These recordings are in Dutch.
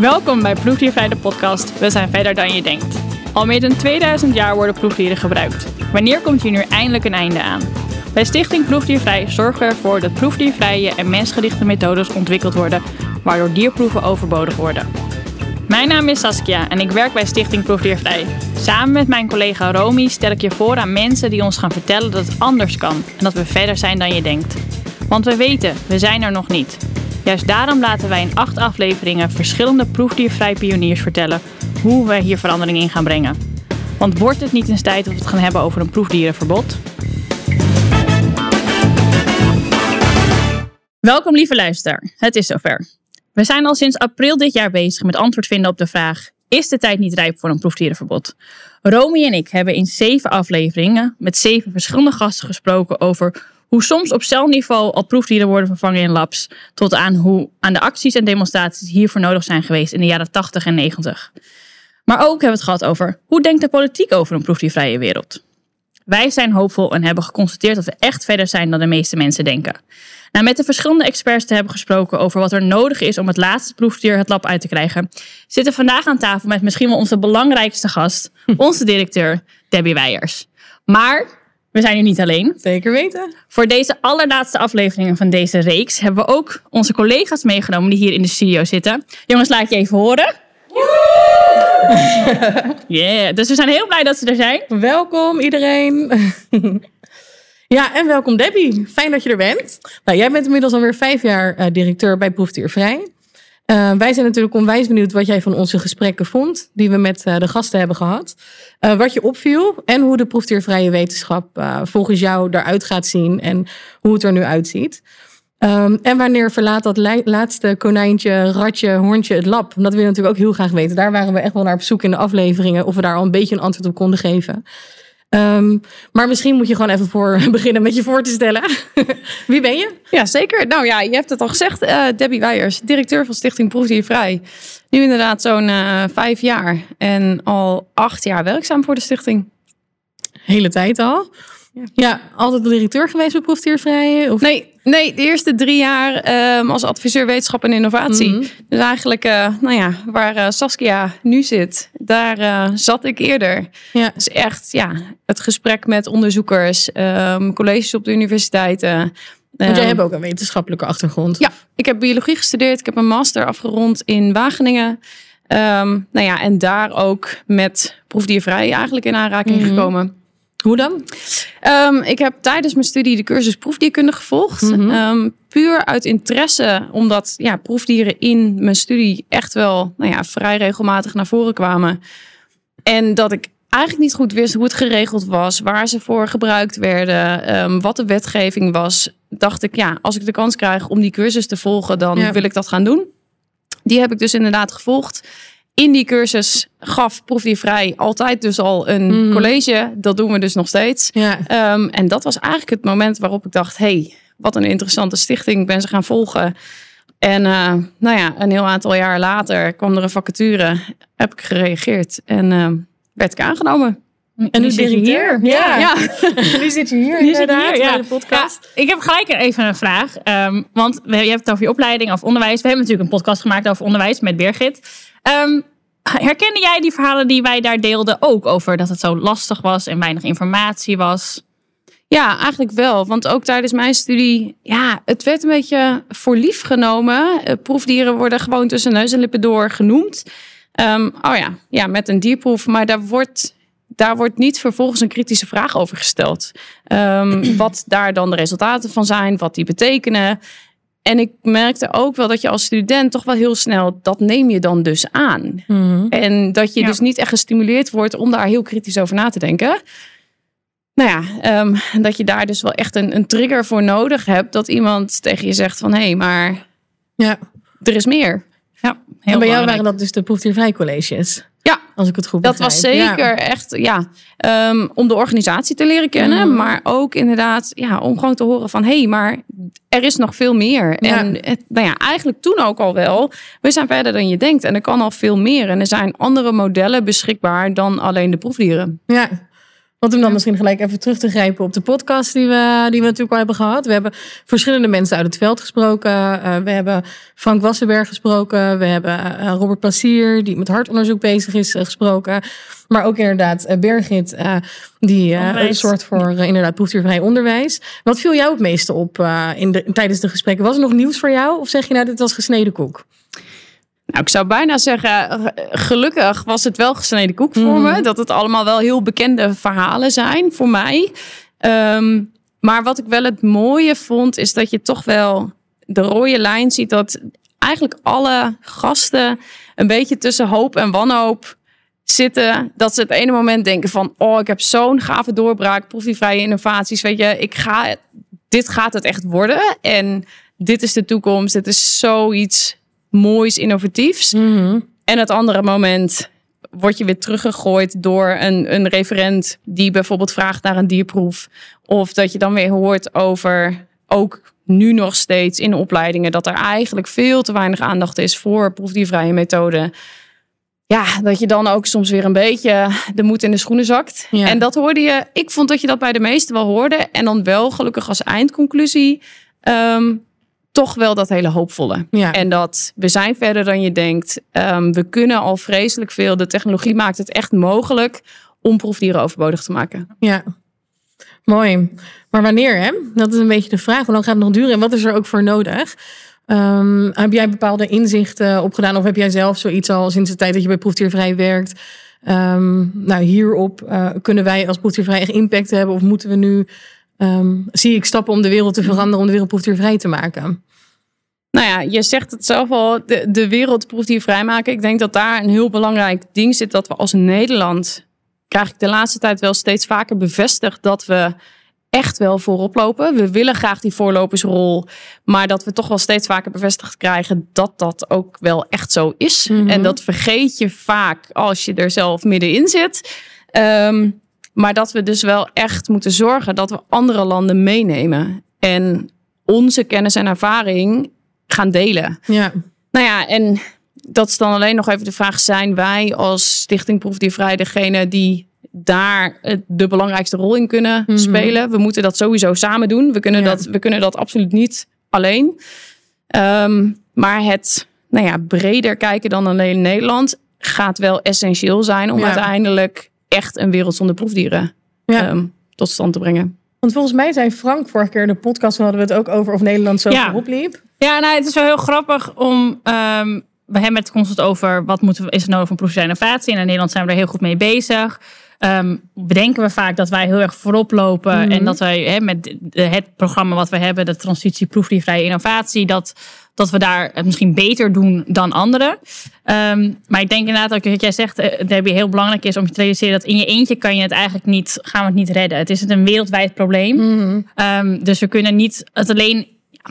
Welkom bij Proefdiervrij de podcast We zijn verder dan je denkt. Al meer dan 2000 jaar worden proefdieren gebruikt. Wanneer komt hier nu eindelijk een einde aan? Bij Stichting Proefdiervrij zorgen we ervoor dat proefdiervrije en mensgerichte methodes ontwikkeld worden, waardoor dierproeven overbodig worden. Mijn naam is Saskia en ik werk bij Stichting Proefdiervrij. Samen met mijn collega Romy stel ik je voor aan mensen die ons gaan vertellen dat het anders kan en dat we verder zijn dan je denkt. Want we weten, we zijn er nog niet. Juist daarom laten wij in acht afleveringen verschillende proefdiervrij pioniers vertellen hoe wij hier verandering in gaan brengen. Want wordt het niet eens tijd dat we het gaan hebben over een proefdierenverbod? Welkom lieve luisteraar, het is zover. We zijn al sinds april dit jaar bezig met antwoord vinden op de vraag: is de tijd niet rijp voor een proefdierenverbod? Romy en ik hebben in zeven afleveringen met zeven verschillende gasten gesproken over hoe soms op celniveau al proefdieren worden vervangen in labs, tot aan hoe aan de acties en demonstraties hiervoor nodig zijn geweest in de jaren 80 en 90. Maar ook hebben we het gehad over hoe denkt de politiek over een proefdiervrije wereld. Wij zijn hoopvol en hebben geconstateerd dat we echt verder zijn dan de meeste mensen denken. Nou, met de verschillende experts te hebben gesproken over wat er nodig is om het laatste proefdier het lab uit te krijgen, zitten vandaag aan tafel met misschien wel onze belangrijkste gast, onze directeur Debbie Weijers. Maar we zijn hier niet alleen. Zeker weten. Voor deze allerlaatste afleveringen van deze reeks hebben we ook onze collega's meegenomen die hier in de studio zitten. Jongens, laat je even horen. Yeah, dus we zijn heel blij dat ze er zijn. Welkom iedereen. ja, en welkom Debbie. Fijn dat je er bent. Nou, jij bent inmiddels alweer vijf jaar uh, directeur bij Proefdiervrij. Uh, wij zijn natuurlijk onwijs benieuwd wat jij van onze gesprekken vond, die we met uh, de gasten hebben gehad. Uh, wat je opviel en hoe de proefdiervrije wetenschap volgens jou eruit gaat zien en hoe het er nu uitziet. Um, en wanneer verlaat dat laatste konijntje, ratje, hoorntje het lab? Dat wil je natuurlijk ook heel graag weten. Daar waren we echt wel naar op zoek in de afleveringen of we daar al een beetje een antwoord op konden geven. Um, maar misschien moet je gewoon even voor beginnen met je voor te stellen. Wie ben je? Ja, zeker. Nou ja, je hebt het al gezegd. Uh, Debbie Weijers, directeur van Stichting Proefdiervrij. Nu inderdaad zo'n uh, vijf jaar en al acht jaar werkzaam voor de stichting. Hele tijd al. Ja, ja altijd de directeur geweest bij Proefdiervrij? Of? Nee, nee, de eerste drie jaar um, als adviseur wetenschap en innovatie. Mm -hmm. Dus eigenlijk, uh, nou ja, waar uh, Saskia nu zit, daar uh, zat ik eerder. Ja. Dus echt, ja, het gesprek met onderzoekers, um, colleges op de universiteiten. Want jij um, hebt ook een wetenschappelijke achtergrond. Ja, ik heb biologie gestudeerd. Ik heb een master afgerond in Wageningen. Um, nou ja, en daar ook met proefdiervrij eigenlijk in aanraking mm -hmm. gekomen. Hoe dan? Um, ik heb tijdens mijn studie de cursus proefdierkunde gevolgd. Mm -hmm. um, puur uit interesse, omdat ja, proefdieren in mijn studie echt wel nou ja, vrij regelmatig naar voren kwamen. En dat ik eigenlijk niet goed wist hoe het geregeld was, waar ze voor gebruikt werden, um, wat de wetgeving was. Dacht ik, ja, als ik de kans krijg om die cursus te volgen, dan ja. wil ik dat gaan doen. Die heb ik dus inderdaad gevolgd in die cursus gaf Proefdiervrij altijd dus al een mm. college. Dat doen we dus nog steeds. Ja. Um, en dat was eigenlijk het moment waarop ik dacht... hey, wat een interessante stichting. Ik ben ze gaan volgen. En uh, nou ja, een heel aantal jaar later kwam er een vacature. Heb ik gereageerd en uh, werd ik aangenomen. En nu zit je hier. Ja. ja. nu zit je hier. Nu zit je hier, ja. de podcast. Ja, ik heb gelijk even een vraag. Um, want je hebt het over je opleiding of onderwijs. We hebben natuurlijk een podcast gemaakt over onderwijs met Birgit. Um, herkende jij die verhalen die wij daar deelden ook over dat het zo lastig was en weinig informatie was? Ja, eigenlijk wel. Want ook tijdens mijn studie, ja, het werd een beetje voor lief genomen. Proefdieren worden gewoon tussen neus en lippen door genoemd. Um, oh ja, ja, met een dierproef. Maar daar wordt, daar wordt niet vervolgens een kritische vraag over gesteld. Um, wat daar dan de resultaten van zijn, wat die betekenen. En ik merkte ook wel dat je als student toch wel heel snel, dat neem je dan dus aan. Mm-hmm. En dat je ja. dus niet echt gestimuleerd wordt om daar heel kritisch over na te denken. Nou ja, um, dat je daar dus wel echt een, een, trigger voor nodig hebt. Dat iemand tegen je zegt van, hé, hey, maar ja. er is meer. Ja, heel en bij jou waren dat dus de proefdiervrij colleges? Als ik het goed begrijp. Dat was zeker ja. echt, ja, um, om de organisatie te leren kennen, mm. maar ook inderdaad, ja, om gewoon te horen van, hé, hey, maar er is nog veel meer. Ja. En het, nou ja, eigenlijk toen ook al wel, we zijn verder dan je denkt en er kan al veel meer en er zijn andere modellen beschikbaar dan alleen de proefdieren. Ja. Want om dan misschien gelijk even terug te grijpen op de podcast die we, die we natuurlijk al hebben gehad. We hebben verschillende mensen uit het veld gesproken. Uh, we hebben Frank Wassenberg gesproken. We hebben uh, Robert Plassier, die met hartonderzoek bezig is, uh, gesproken. Maar ook inderdaad Bergit, die zorgt voor inderdaad proefdiervrij onderwijs. Wat viel jou het meeste op in de, tijdens de gesprekken? Was er nog nieuws voor jou? Of zeg je nou, dit was gesneden koek? Nou, ik zou bijna zeggen, gelukkig was het wel gesneden koek voor me. Dat het allemaal wel heel bekende verhalen zijn voor mij. Um, maar wat ik wel het mooie vond, is dat je toch wel de rode lijn ziet dat eigenlijk alle gasten een beetje tussen hoop en wanhoop zitten. Dat ze het ene moment denken van, oh, ik heb zo'n gave doorbraak, proefvrije innovaties. Weet je, ik ga, dit gaat het echt worden. En dit is de toekomst. Het is zoiets moois, innovatiefs. Mhm. En het andere moment word je weer teruggegooid door een, een referent die bijvoorbeeld vraagt naar een dierproef. Of dat je dan weer hoort over ook nu nog steeds in opleidingen dat er eigenlijk veel te weinig aandacht is voor proefdiervrije methoden. Ja, dat je dan ook soms weer een beetje de moed in de schoenen zakt. En dat hoorde je. Ik vond dat je dat bij de meesten wel hoorde. En dan wel gelukkig als eindconclusie. Ehm, toch wel dat hele hoopvolle. Ja. En dat we zijn verder dan je denkt. Um, we kunnen al vreselijk veel. De technologie maakt het echt mogelijk om proefdieren overbodig te maken. Ja, mooi. Maar wanneer, hè? Dat is een beetje de vraag. Hoe lang gaat het nog duren en wat is er ook voor nodig? Um, heb jij bepaalde inzichten opgedaan of heb jij zelf zoiets al sinds de tijd dat je bij Proefdiervrij werkt? Um, nou, hierop uh, kunnen wij als Proefdiervrij echt impact hebben of moeten we nu, um, zie ik stappen om de wereld te veranderen, om de wereld proefdiervrij te maken? Nou ja, je zegt het zelf al, de, de wereldproef die vrijmaken. Ik denk dat daar een heel belangrijk ding zit dat we als Nederland, krijg ik de laatste tijd wel steeds vaker bevestigd dat we echt wel voorop lopen. We willen graag die voorlopersrol, maar dat we toch wel steeds vaker bevestigd krijgen dat dat ook wel echt zo is. Mhm. En dat vergeet je vaak als je er zelf middenin zit. Um, maar dat we dus wel echt moeten zorgen dat we andere landen meenemen. En onze kennis en ervaring gaan delen. Ja. Nou ja, en dat is dan alleen nog even de vraag: zijn wij als Stichting Proefdiervrij degene die daar de belangrijkste rol in kunnen Mhm. spelen? We moeten dat sowieso samen doen. We kunnen, Ja. dat, we kunnen dat absoluut niet alleen. Ehm, maar het nou ja, breder kijken dan alleen Nederland gaat wel essentieel zijn om Ja. uiteindelijk echt een wereld zonder proefdieren Ja. ehm, tot stand te brengen. Want volgens mij zei Frank vorige keer in de podcast, hadden we het ook over of Nederland zo Ja. voorop liep. Ja, nou, het is wel heel grappig om. ehm, we hebben het constant over wat moeten we, is er nodig voor proefvrije innovatie. En in Nederland zijn we er heel goed mee bezig. Ehm, bedenken we vaak dat wij heel erg voorop lopen. Mhm. En dat wij met het programma wat we hebben, de transitie proefdiervrije innovatie, dat, dat we daar het misschien beter doen dan anderen. Ehm, maar ik denk inderdaad ook wat jij zegt, eh, Debbie, heel belangrijk is om je te realiseren dat in je eentje kan je het eigenlijk niet, gaan we het niet redden. Het is een wereldwijd probleem. Mhm. Ehm, dus we kunnen niet het alleen.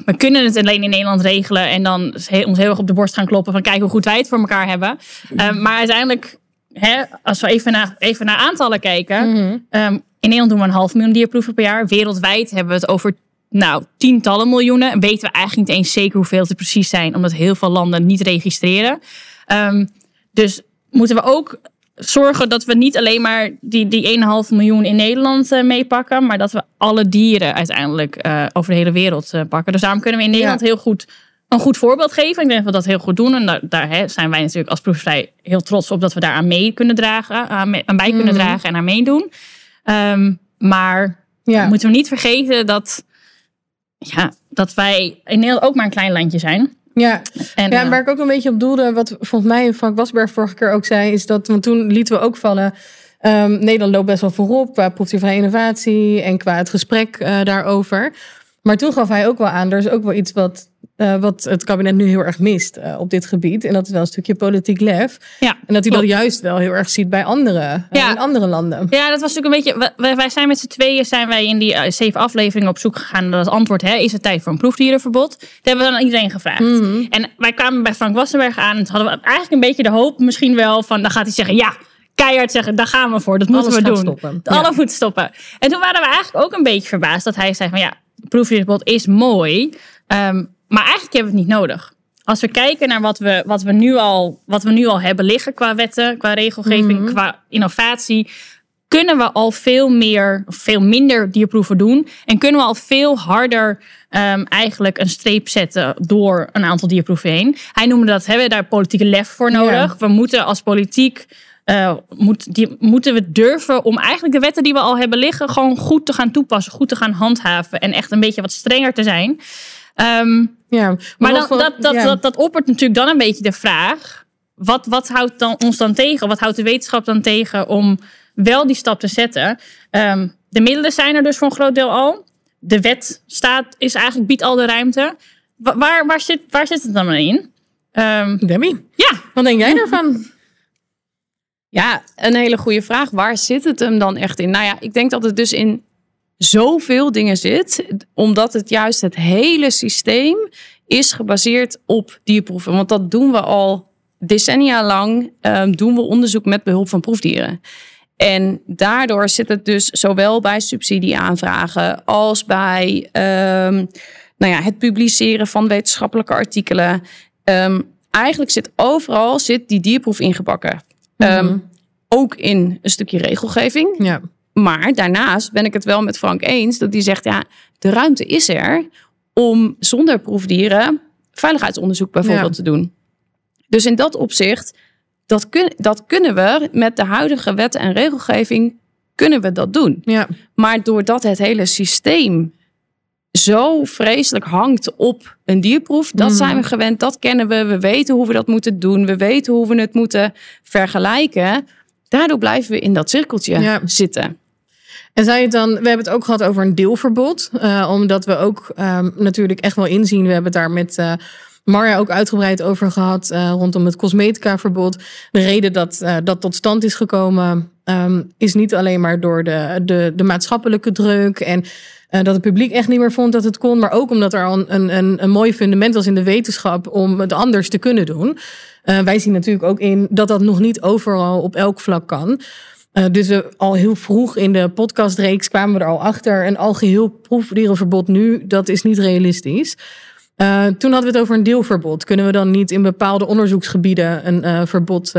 We kunnen het alleen in Nederland regelen en dan ons heel erg op de borst gaan kloppen van kijk hoe goed wij het voor elkaar hebben. Ehm, maar uiteindelijk, hè, als we even naar, even naar aantallen kijken. Mhm. in Nederland doen we een half miljoen dierproeven per jaar. Wereldwijd hebben we het over nou, tientallen miljoenen. En weten we eigenlijk niet eens zeker hoeveel het precies zijn, omdat heel veel landen niet registreren. Ehm, dus moeten we ook zorgen dat we niet alleen maar die, die 1,5 miljoen in Nederland eh, meepakken, maar dat we alle dieren uiteindelijk eh, over de hele wereld eh, pakken. Dus daarom kunnen we in Nederland heel goed een goed voorbeeld geven. Ik denk dat we dat heel goed doen. En daar, daar hè, zijn wij natuurlijk als proefvrij heel trots op dat we daar aan mee kunnen dragen, aan, mee- aan bij kunnen Mhm. dragen en aan meedoen. Ehm, maar Ja. moeten we niet vergeten dat, ja, dat wij in Nederland ook maar een klein landje zijn. Ja. En, Ja, eh, waar ik ook een beetje op doelde, wat volgens mij Frank Wasberg vorige keer ook zei, is dat, want toen lieten we ook vallen, ehm, Nederland loopt best wel voorop qua proefdiervrije innovatie en qua het gesprek eh, daarover. Maar toen gaf hij ook wel aan, er is ook wel iets wat, eh, wat het kabinet nu heel erg mist eh, op dit gebied. En dat is wel een stukje politiek lef. ja. En dat hij Klopt. dat juist wel heel erg ziet bij andere, eh, in andere landen. Ja, dat was natuurlijk een beetje. Wij, wij zijn met z'n tweeën zijn wij in die zeven afleveringen op zoek gegaan naar het antwoord. Hè, is het tijd voor een proefdierenverbod? Dat hebben we dan aan iedereen gevraagd. Mhm. En wij kwamen bij Frank Wassenberg aan. En hadden we eigenlijk een beetje de hoop, misschien wel, van dan gaat hij zeggen: ja, keihard zeggen, daar gaan we voor. Dat moeten Alles we doen. stoppen. Alle Ja. moeten stoppen. En toen waren we eigenlijk ook een beetje verbaasd dat hij zei: van ja, proefdierenverbod is mooi. ehm, maar eigenlijk hebben we het niet nodig. Als we kijken naar wat we, wat we, nu, al, wat we nu al hebben liggen qua wetten, qua regelgeving, Mhm. qua innovatie kunnen we al veel meer, veel minder dierproeven doen. En kunnen we al veel harder ehm, eigenlijk een streep zetten door een aantal dierproeven heen. Hij noemde dat, hebben we daar politieke lef voor nodig. Ja. We moeten als politiek, moet, die, moeten we durven om eigenlijk de wetten die we al hebben liggen, gewoon goed te gaan toepassen, goed te gaan handhaven en echt een beetje wat strenger te zijn. Ehm, Ja, maar wat dan, voor- dat, dat, ja. dat, dat oppert natuurlijk dan een beetje de vraag: wat, wat houdt dan, ons dan tegen? Wat houdt de wetenschap dan tegen om wel die stap te zetten? Ehm, de middelen zijn er dus voor een groot deel al. De wet staat, is eigenlijk, biedt al de ruimte. Wa- waar, waar, zit, waar zit het dan maar in? Ehm, Demi, ja, wat denk jij daarvan? Ja, een hele goede vraag. Waar zit het hem dan echt in? Nou ja, ik denk dat het dus in zoveel dingen zit, omdat het juist het hele systeem is gebaseerd op dierproeven. Want dat doen we al decennia lang, ehm, doen we onderzoek met behulp van proefdieren. En daardoor zit het dus zowel bij subsidieaanvragen als bij ehm, nou ja, het publiceren van wetenschappelijke artikelen. Ehm, eigenlijk zit overal zit die dierproef ingebakken. Ehm, ook in een stukje regelgeving. Ja, Maar daarnaast ben ik het wel met Frank eens dat hij zegt: ja, de ruimte is er om zonder proefdieren veiligheidsonderzoek bijvoorbeeld Ja. te doen. Dus in dat opzicht, dat, kun, dat kunnen we met de huidige wetten en regelgeving, kunnen we dat doen. ja, Maar doordat het hele systeem zo vreselijk hangt op een dierproef, dat Mhm. zijn we gewend, dat kennen we, we weten hoe we dat moeten doen, we weten hoe we het moeten vergelijken. Daardoor blijven we in dat cirkeltje Ja. zitten. En zou je het dan, we hebben het ook gehad over een deelverbod, eh, omdat we ook ehm, natuurlijk echt wel inzien, we hebben het daar met eh, Marja ook uitgebreid over gehad eh, rondom het cosmetica-verbod. De reden dat dat tot stand is gekomen ehm, is niet alleen maar door de, de, de maatschappelijke druk en eh, dat het publiek echt niet meer vond dat het kon, maar ook omdat er al een, een, een, mooi fundament was in de wetenschap om het anders te kunnen doen. Eh, wij zien natuurlijk ook in dat dat nog niet overal op elk vlak kan. Eh, dus al heel vroeg in de podcastreeks kwamen we er al achter. Een algeheel proefdierenverbod nu, dat is niet realistisch. Toen hadden we het over een deelverbod. Kunnen we dan niet in bepaalde onderzoeksgebieden een verbod,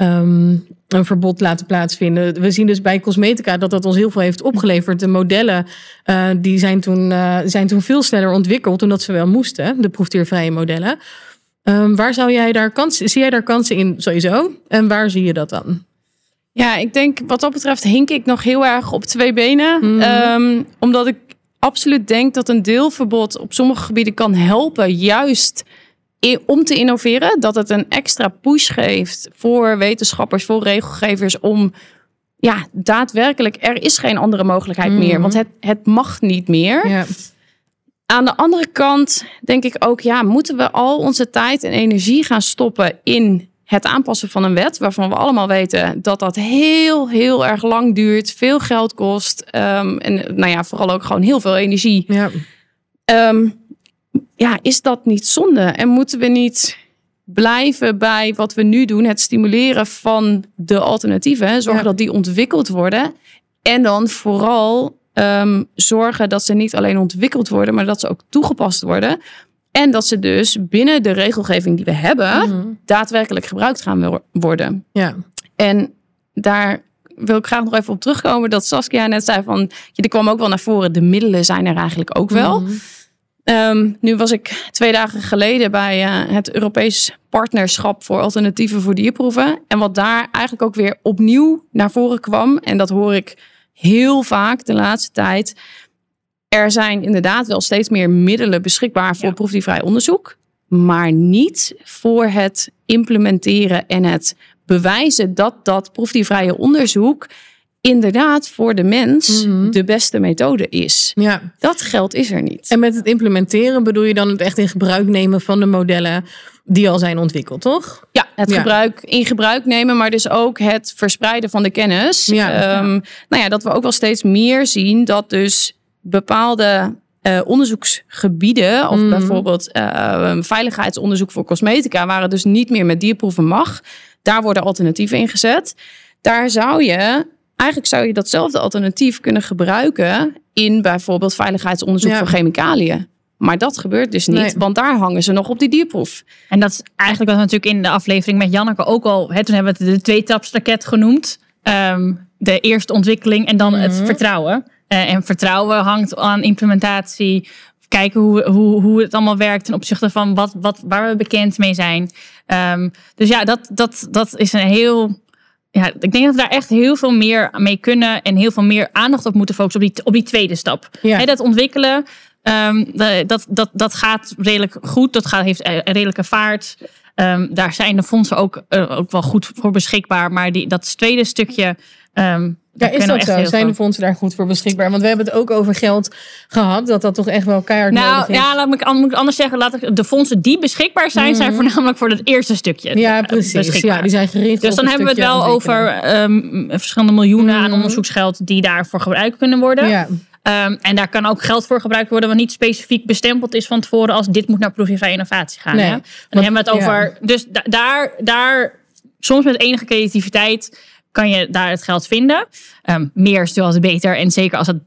eh, ehm, een verbod laten plaatsvinden? We zien dus bij cosmetica dat dat ons heel veel heeft opgeleverd. De modellen eh, die zijn toen, eh, zijn toen veel sneller ontwikkeld dan dat ze wel moesten, de proefdiervrije modellen. Ehm, waar zou jij daar kansen, zie jij daar kansen in sowieso? En waar zie je dat dan? Ja, ik denk wat dat betreft hink ik nog heel erg op twee benen. Mhm. Ehm, omdat ik absoluut denk dat een deelverbod op sommige gebieden kan helpen, juist om te innoveren. Dat het een extra push geeft voor wetenschappers, voor regelgevers om ja, daadwerkelijk, er is geen andere mogelijkheid Mhm. meer. Want het, het mag niet meer. Ja. Aan de andere kant denk ik ook, ja, moeten we al onze tijd en energie gaan stoppen in het aanpassen van een wet, waarvan we allemaal weten dat dat heel, heel erg lang duurt, veel geld kost ehm, en nou ja, vooral ook gewoon heel veel energie. Ja. Ehm, ja, is dat niet zonde? En moeten we niet blijven bij wat we nu doen, het stimuleren van de alternatieven, zorgen Ja. dat die ontwikkeld worden en dan vooral ehm, zorgen dat ze niet alleen ontwikkeld worden, maar dat ze ook toegepast worden. En dat ze dus binnen de regelgeving die we hebben, Mhm. daadwerkelijk gebruikt gaan wo- worden. ja. En daar wil ik graag nog even op terugkomen dat Saskia net zei van, ja, er kwam ook wel naar voren, de middelen zijn er eigenlijk ook wel. Mhm. Ehm, nu was ik twee dagen geleden bij eh, het Europees Partnerschap voor Alternatieven voor Dierproeven. En wat daar eigenlijk ook weer opnieuw naar voren kwam, en dat hoor ik heel vaak de laatste tijd. Er zijn inderdaad wel steeds meer middelen beschikbaar voor Ja. proefdiervrij onderzoek, maar niet voor het implementeren en het bewijzen dat dat proefdiervrije onderzoek inderdaad voor de mens Mhm. de beste methode is. ja. Dat geld is er niet. En met het implementeren bedoel je dan het echt in gebruik nemen van de modellen die al zijn ontwikkeld, toch? Ja, het Ja. gebruik in gebruik nemen, maar dus ook het verspreiden van de kennis. Ja. Ehm, Nou ja, dat we ook wel steeds meer zien dat dus bepaalde eh, onderzoeksgebieden, of Mhm. bijvoorbeeld eh, veiligheidsonderzoek voor cosmetica, waar het dus niet meer met dierproeven mag, daar worden alternatieven ingezet. Daar zou je, eigenlijk zou je datzelfde alternatief kunnen gebruiken in bijvoorbeeld veiligheidsonderzoek Ja. voor chemicaliën. Maar dat gebeurt dus niet, Nee. want daar hangen ze nog op die dierproef. En dat is eigenlijk wat we natuurlijk in de aflevering met Janneke ook al. Hè, toen hebben we het de tweetapsraket genoemd. Ehm, de eerste ontwikkeling en dan het Mhm. vertrouwen. Eh, en vertrouwen hangt aan implementatie. Kijken hoe, hoe, hoe het allemaal werkt ten opzichte van wat, wat, waar we bekend mee zijn. Ehm, dus ja, dat, dat, dat is een heel. Ja, ik denk dat we daar echt heel veel meer mee kunnen. En heel veel meer aandacht op moeten focussen op die, op die tweede stap. Ja. Dat ontwikkelen, ehm, dat, dat, dat gaat redelijk goed. Dat gaat, heeft een redelijke vaart. Ehm, daar zijn de fondsen ook, eh, ook wel goed voor beschikbaar. Maar die, dat tweede stukje. Ehm Ja, is dat zo? Zijn de fondsen daar goed voor beschikbaar? Want we hebben het ook over geld gehad, dat dat toch echt wel keihard Nou, nodig is. ja, laat me, moet ik anders zeggen. Laat ik, de fondsen die beschikbaar zijn, zijn voornamelijk voor het eerste stukje. Mhm. ja, eh, precies. beschikbaar. Ja, die zijn gericht Dus dan hebben we het wel over ehm, verschillende miljoenen aan Mhm. onderzoeksgeld die daarvoor gebruikt kunnen worden. Ja, Ehm, en daar kan ook geld voor gebruikt worden, wat niet specifiek bestempeld is van tevoren als dit moet naar proefvrije innovatie gaan. Nee, hè? Dan hebben we het ja. over. Dus da- daar, daar, soms met enige creativiteit kan je daar het geld vinden. Ehm, meer is wel beter. En zeker als het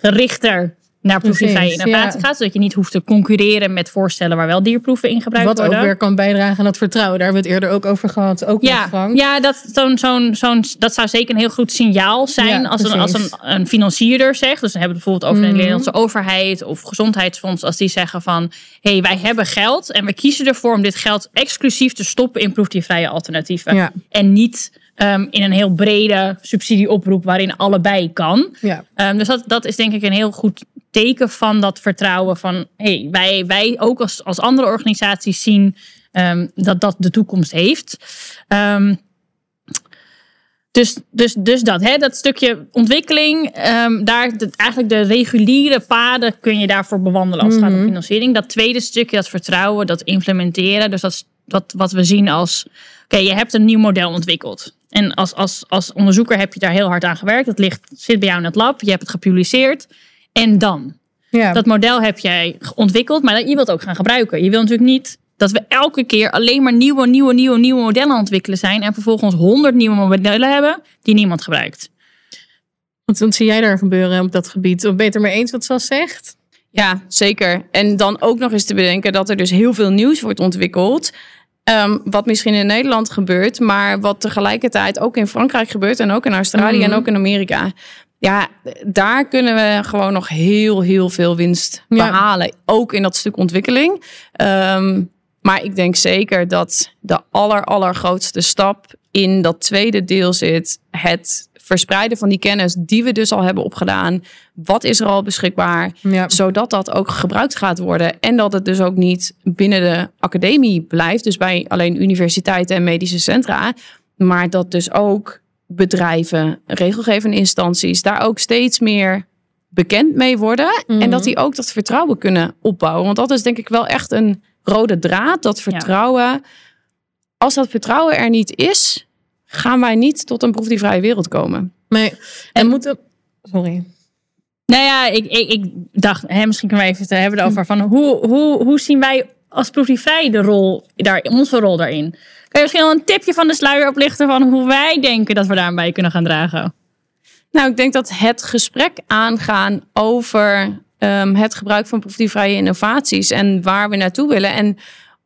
gerichter naar proefvrije Precies, innovatie ja. gaat. Zodat je niet hoeft te concurreren met voorstellen waar wel dierproeven in gebruikt wat ook worden. weer kan bijdragen aan dat vertrouwen. Daar hebben we het eerder ook over gehad. Ook Ja, Frank. ja dat, zo'n, zo'n, zo'n, dat zou zeker een heel goed signaal zijn Ja, als, een, als een, financierder zegt. Dus dan hebben we het bijvoorbeeld over de Mhm. Nederlandse overheid of gezondheidsfonds. Als die zeggen van, hé, hey, wij hebben geld en we kiezen ervoor om dit geld exclusief te stoppen in proefdiervrije alternatieven. Ja. En niet ehm, in een heel brede subsidieoproep waarin allebei kan. Ja. Ehm, dus dat, dat is denk ik een heel goed teken van dat vertrouwen van hey, wij, wij ook als, als andere organisaties zien ehm, dat dat de toekomst heeft. Dus, dus, dus dat, hè, dat stukje ontwikkeling, daar de- eigenlijk de reguliere paden kun je daarvoor bewandelen als het gaat om financiering. Dat tweede stukje, dat vertrouwen, dat implementeren, dus dat, is dat wat we zien als, oké, je hebt een nieuw model ontwikkeld. En als, als, als onderzoeker heb je daar heel hard aan gewerkt. Dat ligt, zit bij jou in het lab, je hebt het gepubliceerd. En dan? Ja. Dat model heb jij ontwikkeld, maar je wilt het ook gaan gebruiken. Je wil natuurlijk niet dat we elke keer alleen maar nieuwe, nieuwe, nieuwe, nieuwe modellen ontwikkelen zijn. En vervolgens honderd nieuwe modellen hebben die niemand gebruikt. Wat, wat zie jij daar gebeuren op dat gebied? Of beter mee eens wat Sas zegt? Ja, zeker. En dan ook nog eens te bedenken dat er dus heel veel nieuws wordt ontwikkeld. Ehm, wat misschien in Nederland gebeurt, maar wat tegelijkertijd ook in Frankrijk gebeurt en ook in Australië Mhm. en ook in Amerika. Ja, daar kunnen we gewoon nog heel, heel veel winst Ja. behalen. Ook in dat stuk ontwikkeling. Ehm, maar ik denk zeker dat de aller, allergrootste stap in dat tweede deel zit. Het verspreiden van die kennis die we dus al hebben opgedaan. Wat is er al beschikbaar? Ja. zodat dat ook gebruikt gaat worden. En dat het dus ook niet binnen de academie blijft, dus bij alleen universiteiten en medische centra, maar dat dus ook bedrijven, regelgevende instanties daar ook steeds meer bekend mee worden Mhm. en dat die ook dat vertrouwen kunnen opbouwen. Want dat is denk ik wel echt een rode draad, dat vertrouwen. Als dat vertrouwen er niet is, gaan wij niet tot een proefdiervrije wereld komen. Nee. En moeten... Sorry. Nou ja, ik, ik, ik dacht, hè, misschien kunnen we even het hebben over van hoe, hoe, hoe zien wij als proefdiervrij de rol, daar, onze rol daarin? Kan je misschien al een tipje van de sluier oplichten van hoe wij denken dat we daarbij kunnen gaan dragen? Nou, ik denk dat het gesprek aangaan over ehm, het gebruik van proefdiervrije innovaties en waar we naartoe willen. En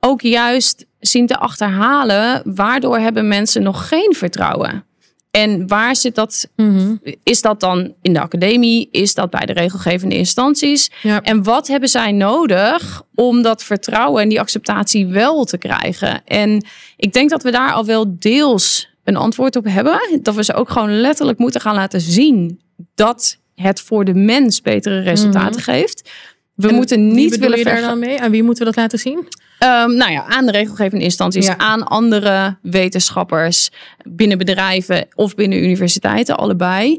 ook juist zien te achterhalen waardoor hebben mensen nog geen vertrouwen. En waar zit dat? Mhm. Is dat dan in de academie? Is dat bij de regelgevende instanties? Ja. En wat hebben zij nodig om dat vertrouwen en die acceptatie wel te krijgen? En ik denk dat we daar al wel deels een antwoord op hebben. Dat we ze ook gewoon letterlijk moeten gaan laten zien dat het voor de mens betere resultaten geeft. We En moeten niet willen je daar dan mee? Aan wie moeten we dat laten zien? Ehm, nou ja, aan de regelgevende instanties, Ja. aan andere wetenschappers binnen bedrijven of binnen universiteiten, allebei.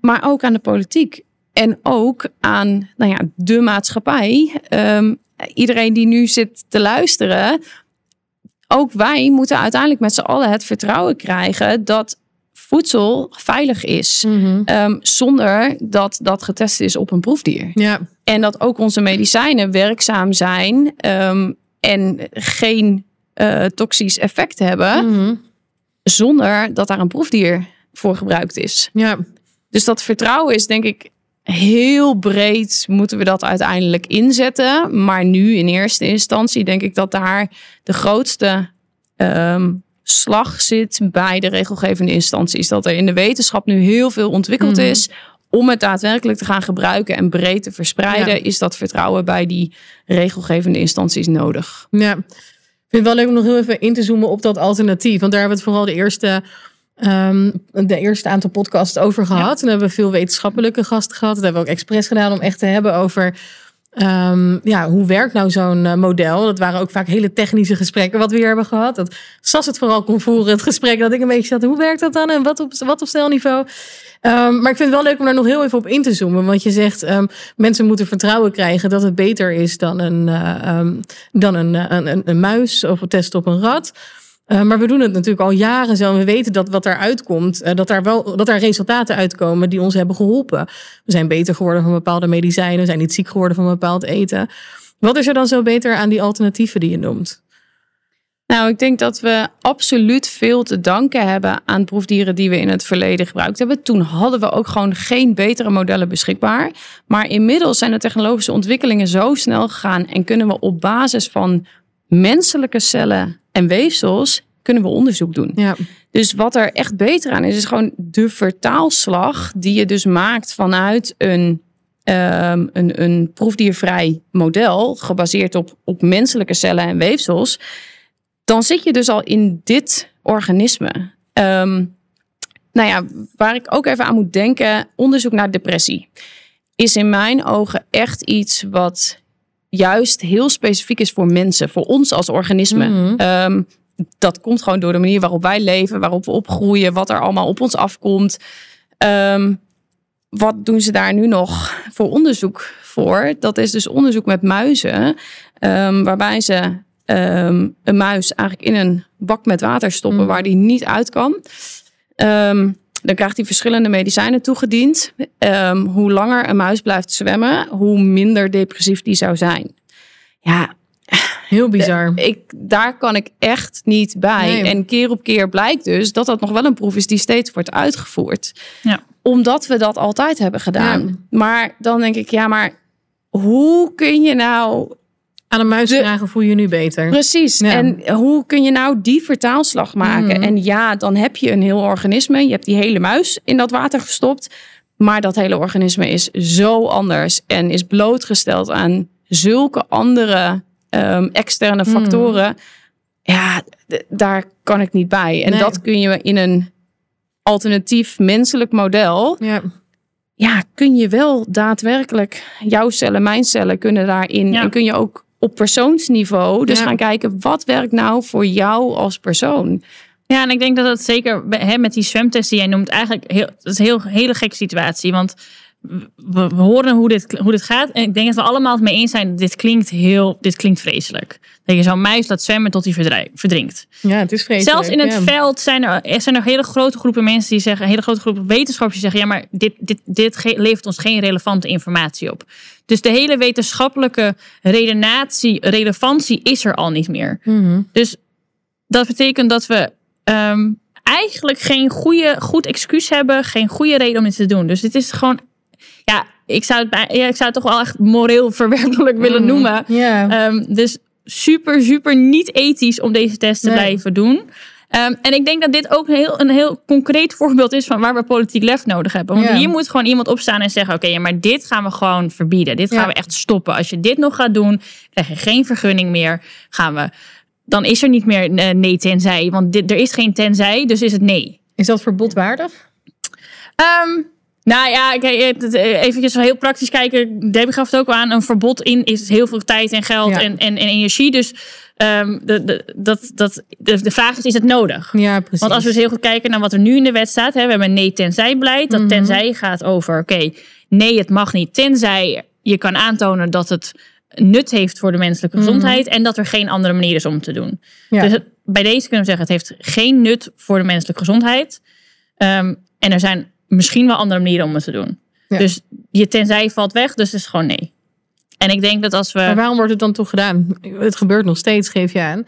Maar ook aan de politiek. En ook aan nou ja, de maatschappij. Ehm, iedereen die nu zit te luisteren. Ook wij moeten uiteindelijk met z'n allen het vertrouwen krijgen dat voedsel veilig is. Ehm, zonder dat dat getest is op een proefdier. Ja. En dat ook onze medicijnen werkzaam zijn en geen eh, toxisch effect hebben. Mhm. Zonder dat daar een proefdier voor gebruikt is. Ja. Dus dat vertrouwen is denk ik heel breed moeten we dat uiteindelijk inzetten. Maar nu in eerste instantie denk ik dat daar de grootste ehm, slag zit bij de regelgevende instanties. Dat er in de wetenschap nu heel veel ontwikkeld Mhm. is. Om het daadwerkelijk te gaan gebruiken en breed te verspreiden, Ja. is dat vertrouwen bij die regelgevende instanties nodig. Ja, ik vind het wel leuk om nog heel even in te zoomen op dat alternatief. Want daar hebben we het vooral de eerste, ehm, de eerste aantal podcasts over gehad. En hebben we veel wetenschappelijke gasten gehad. Dat hebben we ook expres gedaan om echt te hebben over... ehm, ja, hoe werkt nou zo'n eh, model? Dat waren ook vaak hele technische gesprekken wat we hier hebben gehad. Dat Sas het vooral kon voeren, het gesprek. Dat ik een beetje zat, hoe werkt dat dan? En wat op, wat op stelniveau? Ehm, maar ik vind het wel leuk om daar nog heel even op in te zoomen. Want je zegt, ehm, mensen moeten vertrouwen krijgen dat het beter is dan een, eh, dan een, eh, een, een, een muis of een test op een rat. Eh, maar we doen het natuurlijk al jaren zo. We weten dat wat eruit komt, eh, dat, daar wel, dat daar resultaten uitkomen die ons hebben geholpen. We zijn beter geworden van bepaalde medicijnen. We zijn niet ziek geworden van bepaald eten. Wat is er dan zo beter aan die alternatieven die je noemt? Nou, ik denk dat we absoluut veel te danken hebben aan proefdieren die we in het verleden gebruikt hebben. Toen hadden we ook gewoon geen betere modellen beschikbaar. Maar inmiddels zijn de technologische ontwikkelingen zo snel gegaan en kunnen we op basis van menselijke cellen en weefsels kunnen we onderzoek doen. Ja, Dus wat er echt beter aan is, is gewoon de vertaalslag die je dus maakt vanuit een, ehm, een, een proefdiervrij model, gebaseerd op, op menselijke cellen en weefsels. Dan zit je dus al in dit organisme. Ehm, nou ja, waar ik ook even aan moet denken, onderzoek naar depressie is in mijn ogen echt iets wat juist heel specifiek is voor mensen, voor ons als organisme. Mhm. Ehm, dat komt gewoon door de manier waarop wij leven, waarop we opgroeien, wat er allemaal op ons afkomt. Ehm, wat doen ze daar nu nog voor onderzoek voor? Dat is dus onderzoek met muizen, ehm, waarbij ze een muis eigenlijk in een bak met water stoppen Mhm. waar die niet uit kan. Dan krijgt hij verschillende medicijnen toegediend. Ehm, hoe langer een muis blijft zwemmen, hoe minder depressief die zou zijn. Ja, heel bizar. ik, daar kan ik echt niet bij. Nee. En keer op keer blijkt dus dat dat nog wel een proef is die steeds wordt uitgevoerd. Ja. Omdat we dat altijd hebben gedaan. Ja. Maar dan denk ik, ja, maar hoe kun je nou Aan een muis vragen voel je je nu beter. Precies. Ja. En hoe kun je nou die vertaalslag maken? Mhm. En ja, dan heb je een heel organisme. Je hebt die hele muis in dat water gestopt. Maar dat hele organisme is zo anders en is blootgesteld aan zulke andere ehm, externe Mhm. factoren. Ja, daar kan ik niet bij. En Nee. dat kun je in een alternatief menselijk model. Ja. Ja, kun je wel daadwerkelijk jouw cellen, mijn cellen kunnen daarin. Ja. En kun je ook op persoonsniveau dus Ja. gaan kijken wat werkt nou voor jou als persoon. Ja, en ik denk dat dat zeker hè, met die zwemtest die jij noemt, eigenlijk heel, dat is een heel, hele gekke situatie. Want we, we horen hoe dit, hoe dit gaat. En ik denk dat we allemaal het mee eens zijn. Dit klinkt heel, dit klinkt vreselijk. Dat je zo'n muis laat zwemmen tot hij verdrinkt. ja, het is vreselijk. Zelfs in het ja. veld zijn er, er zijn er hele grote groepen mensen die zeggen, hele grote groepen wetenschappers die zeggen, ja, maar dit, dit, dit levert ons geen relevante informatie op. Dus de hele wetenschappelijke redenatie, relevantie is er al niet meer. Mhm. Dus dat betekent dat we ehm, eigenlijk geen goede, goed excuus hebben, geen goede reden om dit te doen. Dus dit is gewoon, ja, ik zou het, bij- ja, ik zou het toch wel echt moreel verwerpelijk willen Mhm. noemen. Ehm, dus super, super niet ethisch om deze test te Nee. blijven doen. Ehm, en ik denk dat dit ook een heel, een heel concreet voorbeeld is van waar we politiek lef nodig hebben. Want hier moet gewoon iemand opstaan en zeggen: Oké, maar dit gaan we gewoon verbieden. Dit gaan we echt stoppen. Als je dit nog gaat doen, krijg je geen vergunning meer. Gaan we, dan is er niet meer eh, nee tenzij. Want dit, er is geen tenzij, dus is het nee. Is dat verbodwaardig? Ehm, nou ja, eh, eventjes heel praktisch kijken. Debbie gaf het ook aan. Een verbod in is heel veel tijd en geld Ja. en, en, en energie. Dus ehm, de, de, dat, dat, de, de vraag is, is het nodig? Ja, precies. Want als we eens heel goed kijken naar wat er nu in de wet staat. Hè, we hebben een nee-tenzij beleid. Dat Mhm. tenzij gaat over, oké, nee, het mag niet. Tenzij je kan aantonen dat het nut heeft voor de menselijke gezondheid. En dat er geen andere manier is om te doen. Ja. Dus het- bij deze kunnen we zeggen, het heeft geen nut voor de menselijke gezondheid. Ehm, en er zijn misschien wel andere manieren om het te doen. Ja. Dus je tenzij valt weg, dus het is gewoon nee. En ik denk dat als we... Maar waarom wordt het dan toch gedaan? Het gebeurt nog steeds, geef je aan.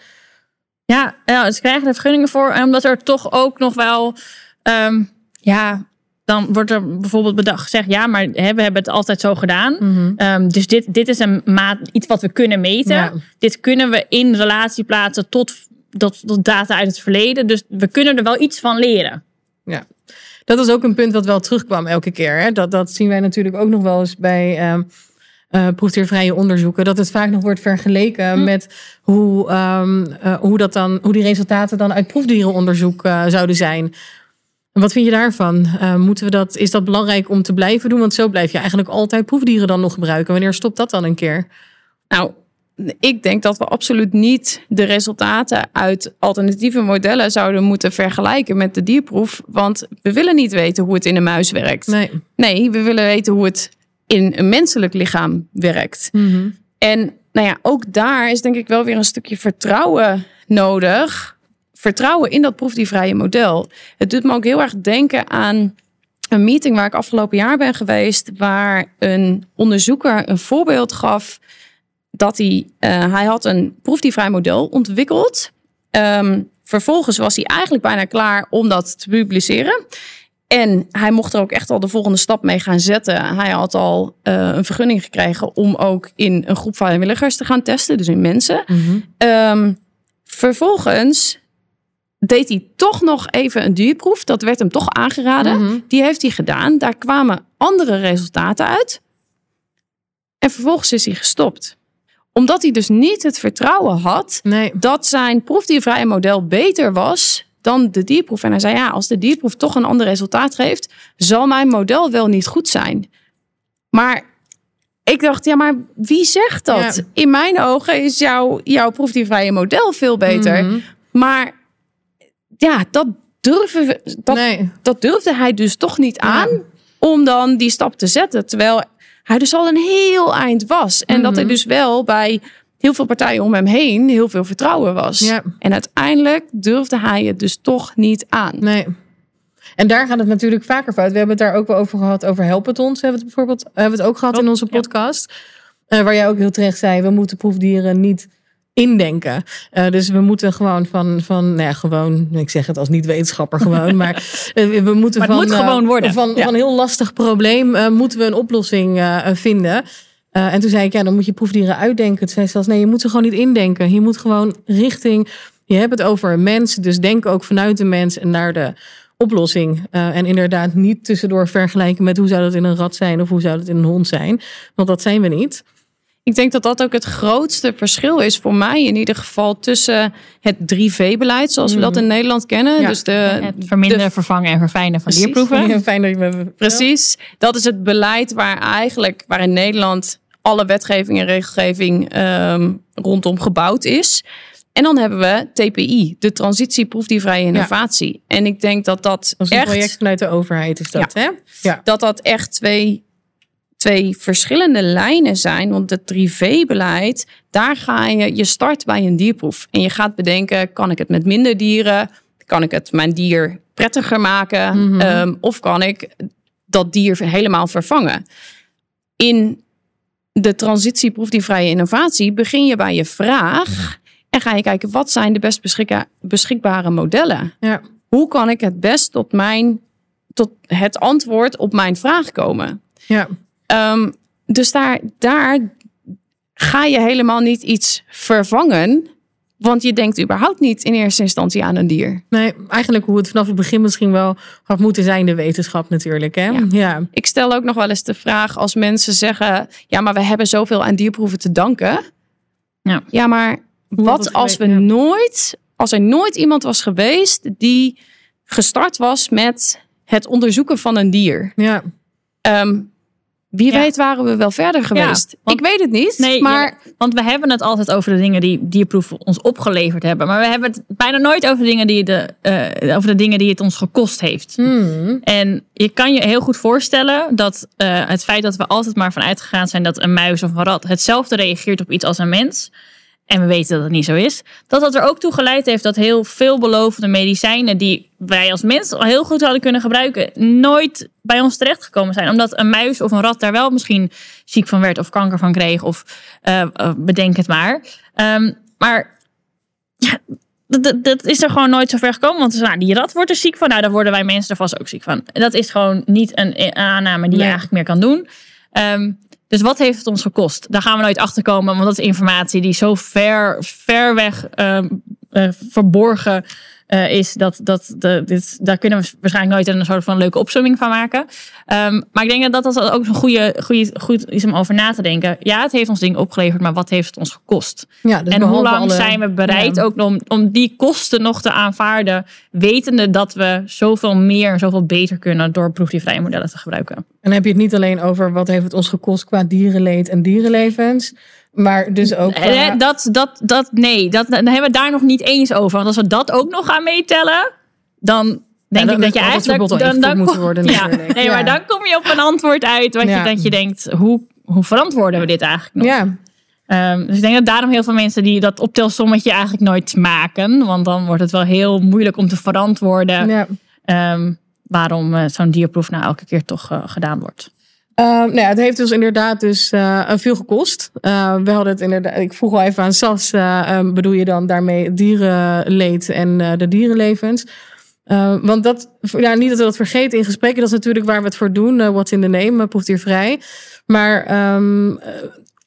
Ja, ja, ze krijgen er vergunningen voor. En omdat er toch ook nog wel... ehm, ja, dan wordt er bijvoorbeeld bedacht gezegd... Ja, maar hè, we hebben het altijd zo gedaan. Mhm. Ehm, dus dit, dit is een maat, iets wat we kunnen meten. Ja. Dit kunnen we in relatie plaatsen tot dat, dat data uit het verleden. Dus we kunnen er wel iets van leren. Ja, dat is ook een punt wat wel terugkwam elke keer. Hè? Dat, dat zien wij natuurlijk ook nog wel eens bij um, uh, proefdiervrije onderzoeken. Dat het vaak nog wordt vergeleken hm. met hoe, um, uh, hoe, dat dan, hoe die resultaten dan uit proefdierenonderzoek uh, zouden zijn. Wat vind je daarvan? Moeten we dat, is dat belangrijk om te blijven doen? Want zo blijf je eigenlijk altijd proefdieren dan nog gebruiken. Wanneer stopt dat dan een keer? Nou, ik denk dat we absoluut niet de resultaten uit alternatieve modellen zouden moeten vergelijken met de dierproef. Want we willen niet weten hoe het in een muis werkt. Nee, nee we willen weten hoe het in een menselijk lichaam werkt. Mm -hmm. En nou ja, ook daar is denk ik wel weer een stukje vertrouwen nodig. Vertrouwen in dat proefdiervrije model. Het doet me ook heel erg denken aan een meeting waar ik afgelopen jaar ben geweest, waar een onderzoeker een voorbeeld gaf dat hij, uh, hij had een proefdiervrij model ontwikkeld. Um, vervolgens was hij eigenlijk bijna klaar om dat te publiceren. En hij mocht er ook echt al de volgende stap mee gaan zetten. Hij had al uh, een vergunning gekregen om ook in een groep vrijwilligers te gaan testen, dus in mensen. Mm -hmm. um, vervolgens deed hij toch nog even een dierproef. Dat werd hem toch aangeraden. Mm -hmm. Die heeft hij gedaan. Daar kwamen andere resultaten uit. En vervolgens is hij gestopt omdat hij dus niet het vertrouwen had nee. dat zijn proefdiervrije model beter was dan de dierproef. En hij zei, ja, als de dierproef toch een ander resultaat geeft, zal mijn model wel niet goed zijn. Maar ik dacht, ja, maar wie zegt dat? Ja. In mijn ogen is jouw, jouw proefdiervrije model veel beter. Mm -hmm. Maar ja, dat, durven, dat, nee. dat durfde hij dus toch niet aan ja. om dan die stap te zetten. Terwijl hij dus al een heel eind was. En mm -hmm. dat hij dus wel bij heel veel partijen om hem heen heel veel vertrouwen was. Ja. En uiteindelijk durfde hij het dus toch niet aan. Nee. En daar gaat het natuurlijk vaker fout. We hebben het daar ook wel over gehad, over helpetons. Hebben we het bijvoorbeeld hebben we het ook gehad oh, in onze podcast. Ja. Uh, waar jij ook heel terecht zei, we moeten proefdieren niet indenken. Uh, dus we moeten gewoon van, van nou ja, gewoon, ik zeg het als niet-wetenschapper gewoon, maar uh, we moeten maar van, moet gewoon worden. van, ja. van een heel lastig probleem moeten we een oplossing vinden. En toen zei ik, ja, dan moet je proefdieren uitdenken. Toen zei ze zelfs, nee, je moet ze gewoon niet indenken. Je moet gewoon richting, je hebt het over een mens, dus denk ook vanuit de mens en naar de oplossing. Uh, en inderdaad niet tussendoor vergelijken met hoe zou dat in een rat zijn of hoe zou dat in een hond zijn. Want dat zijn we niet. Ik denk dat dat ook het grootste verschil is voor mij in ieder geval tussen het 3V-beleid zoals we dat in Nederland kennen. Ja. Dus de, het verminderen, de, vervangen en verfijnen van precies. dierproeven. Precies. Dat is het beleid waar eigenlijk, waar in Nederland alle wetgeving en regelgeving um, rondom gebouwd is. En dan hebben we TPI, de transitie proefdiervrije innovatie. Ja. En ik denk dat dat, dat is een echt, project vanuit de overheid is dat, ja, hè? Ja. Dat dat echt twee, twee verschillende lijnen zijn. Want het 3V-beleid, daar ga je, je start bij een dierproef. En je gaat bedenken, kan ik het met minder dieren? Kan ik het mijn dier prettiger maken? Mm -hmm. um, of kan ik dat dier helemaal vervangen? In de transitie proefdiervrije innovatie begin je bij je vraag en ga je kijken wat zijn de best beschikbare modellen. Ja. Hoe kan ik het best tot, mijn, tot het antwoord op mijn vraag komen? Ja. Um, dus daar, daar ga je helemaal niet iets vervangen. Want je denkt überhaupt niet in eerste instantie aan een dier. Nee, eigenlijk hoe het vanaf het begin misschien wel had moeten zijn, de wetenschap natuurlijk. Hè? Ja. ja. Ik stel ook nog wel eens de vraag als mensen zeggen: ja, maar we hebben zoveel aan dierproeven te danken. Ja, ja maar wat als we ja. nooit, als er nooit iemand was geweest die gestart was met het onderzoeken van een dier? Ja. Um, wie ja. weet waren we wel verder geweest. Ja, want, ik weet het niet. Nee, maar... Ja, want we hebben het altijd over de dingen die dierproeven ons opgeleverd hebben. Maar we hebben het bijna nooit over, dingen die de, uh, over de dingen die het ons gekost heeft. Hmm. En je kan je heel goed voorstellen dat uh, het feit dat we altijd maar vanuit gegaan zijn dat een muis of een rat hetzelfde reageert op iets als een mens. En we weten dat het niet zo is. Dat dat er ook toe geleid heeft dat heel veelbelovende medicijnen die wij als mens al heel goed hadden kunnen gebruiken, nooit bij ons terechtgekomen zijn. Omdat een muis of een rat daar wel misschien ziek van werd of kanker van kreeg. Of uh, uh, bedenk het maar. Um, maar ja, dat, is er gewoon nooit zo ver gekomen. Want nou, die rat wordt er ziek van. Nou, daar worden wij mensen er vast ook ziek van. Dat is gewoon niet een aanname die Nee. je eigenlijk meer kan doen. Um, dus wat heeft het ons gekost? Daar gaan we nooit achter komen, want dat is informatie die zo ver, ver weg eh, verborgen eh, is. Dat, dat, de, dit, daar kunnen we waarschijnlijk nooit een soort van leuke opzomming van maken. Ehm, maar ik denk dat dat ook een goede, goede, goed is om over na te denken. Ja, het heeft ons ding opgeleverd, maar wat heeft het ons gekost? Ja, dus en hoe lang alle- zijn we bereid Ja. ook om, om die kosten nog te aanvaarden, wetende dat we zoveel meer en zoveel beter kunnen door proefdiervrije modellen te gebruiken? En dan heb je het niet alleen over wat heeft het ons gekost qua dierenleed en dierenlevens. Maar dus ook qua- Eh, Dat, dat, dat, nee, dat, dan hebben we het daar nog niet eens over. Want als we dat ook nog gaan meetellen, dan denk dan ik dat je eigenlijk... Dan, dan, moeten kom- worden ja, natuurlijk. nee, maar dan kom je op een antwoord uit wat Ja. je, dat je denkt, hoe, hoe verantwoorden we dit eigenlijk nog? ja, Ehm, dus ik denk dat daarom heel veel mensen die dat optelsommetje eigenlijk nooit maken. Want dan wordt het wel heel moeilijk om te verantwoorden ja. ehm, waarom eh, zo'n dierproef nou elke keer toch eh, gedaan wordt. Ehm, nou ja, het heeft dus inderdaad dus, eh, veel gekost. Eh, we hadden het inderdaad, ik vroeg al even aan Sas, eh, ehm, bedoel je dan daarmee dierenleed en eh, de dierenlevens? Want dat, ja, niet dat we dat vergeten in gesprekken, dat is natuurlijk waar we het voor doen. eh, What's in the name, uh, proefdiervrij. Maar ehm,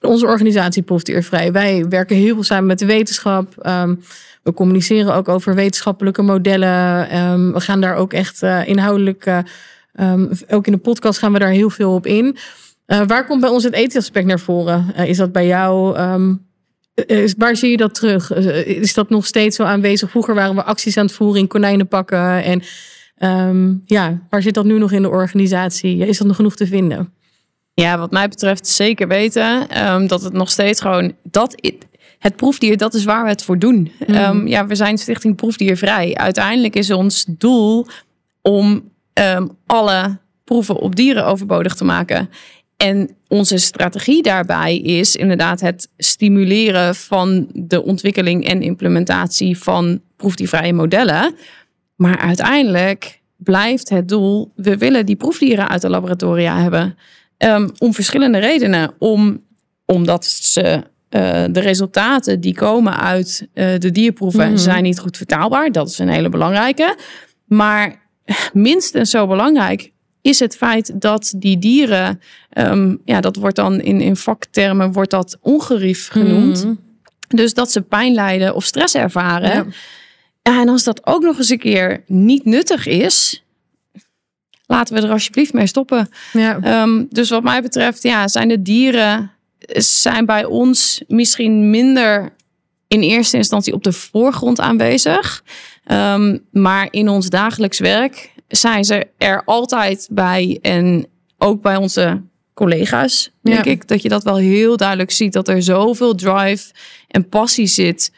onze organisatie Proefdiervrij, wij werken heel veel samen met de wetenschap. Ehm, we communiceren ook over wetenschappelijke modellen. Ehm, we gaan daar ook echt inhoudelijk, eh, ehm, ook in de podcast gaan we daar heel veel op in. Eh, waar komt bij ons het ethisch aspect naar voren? Eh, is dat bij jou? ehm, eh, is- waar zie je dat terug? Is dat nog steeds zo aanwezig? Vroeger waren we acties aan het voeren in konijnen pakken. En ehm, ja, waar zit dat nu nog in de organisatie? Is dat nog genoeg te vinden? Ja, wat mij betreft zeker weten dat het nog steeds gewoon dat het proefdier, dat is waar we het voor doen. Ehm, ja, we zijn Stichting Proefdiervrij. Uiteindelijk is ons doel om ehm, alle proeven op dieren overbodig te maken. En onze strategie daarbij is inderdaad het stimuleren van de ontwikkeling en implementatie van proefdiervrije modellen. Maar uiteindelijk blijft het doel, we willen die proefdieren uit de laboratoria hebben. Ehm, om verschillende redenen. Om, omdat ze, eh, de resultaten die komen uit eh, de dierproeven Mhm. zijn niet goed vertaalbaar. Dat is een hele belangrijke. Maar minstens zo belangrijk is het feit dat die dieren, ehm, ja, dat wordt dan in, in vaktermen wordt dat ongerief genoemd. Mhm. Dus dat ze pijn lijden of stress ervaren. Ja. Ja, en als dat ook nog eens een keer niet nuttig is, laten we er alsjeblieft mee stoppen. Ja. Ehm, dus wat mij betreft, ja, zijn de dieren zijn bij ons misschien minder in eerste instantie op de voorgrond aanwezig. Ehm, maar in ons dagelijks werk zijn ze er altijd bij. En ook bij onze collega's, denk Ja. ik. Dat je dat wel heel duidelijk ziet. Dat er zoveel drive en passie zit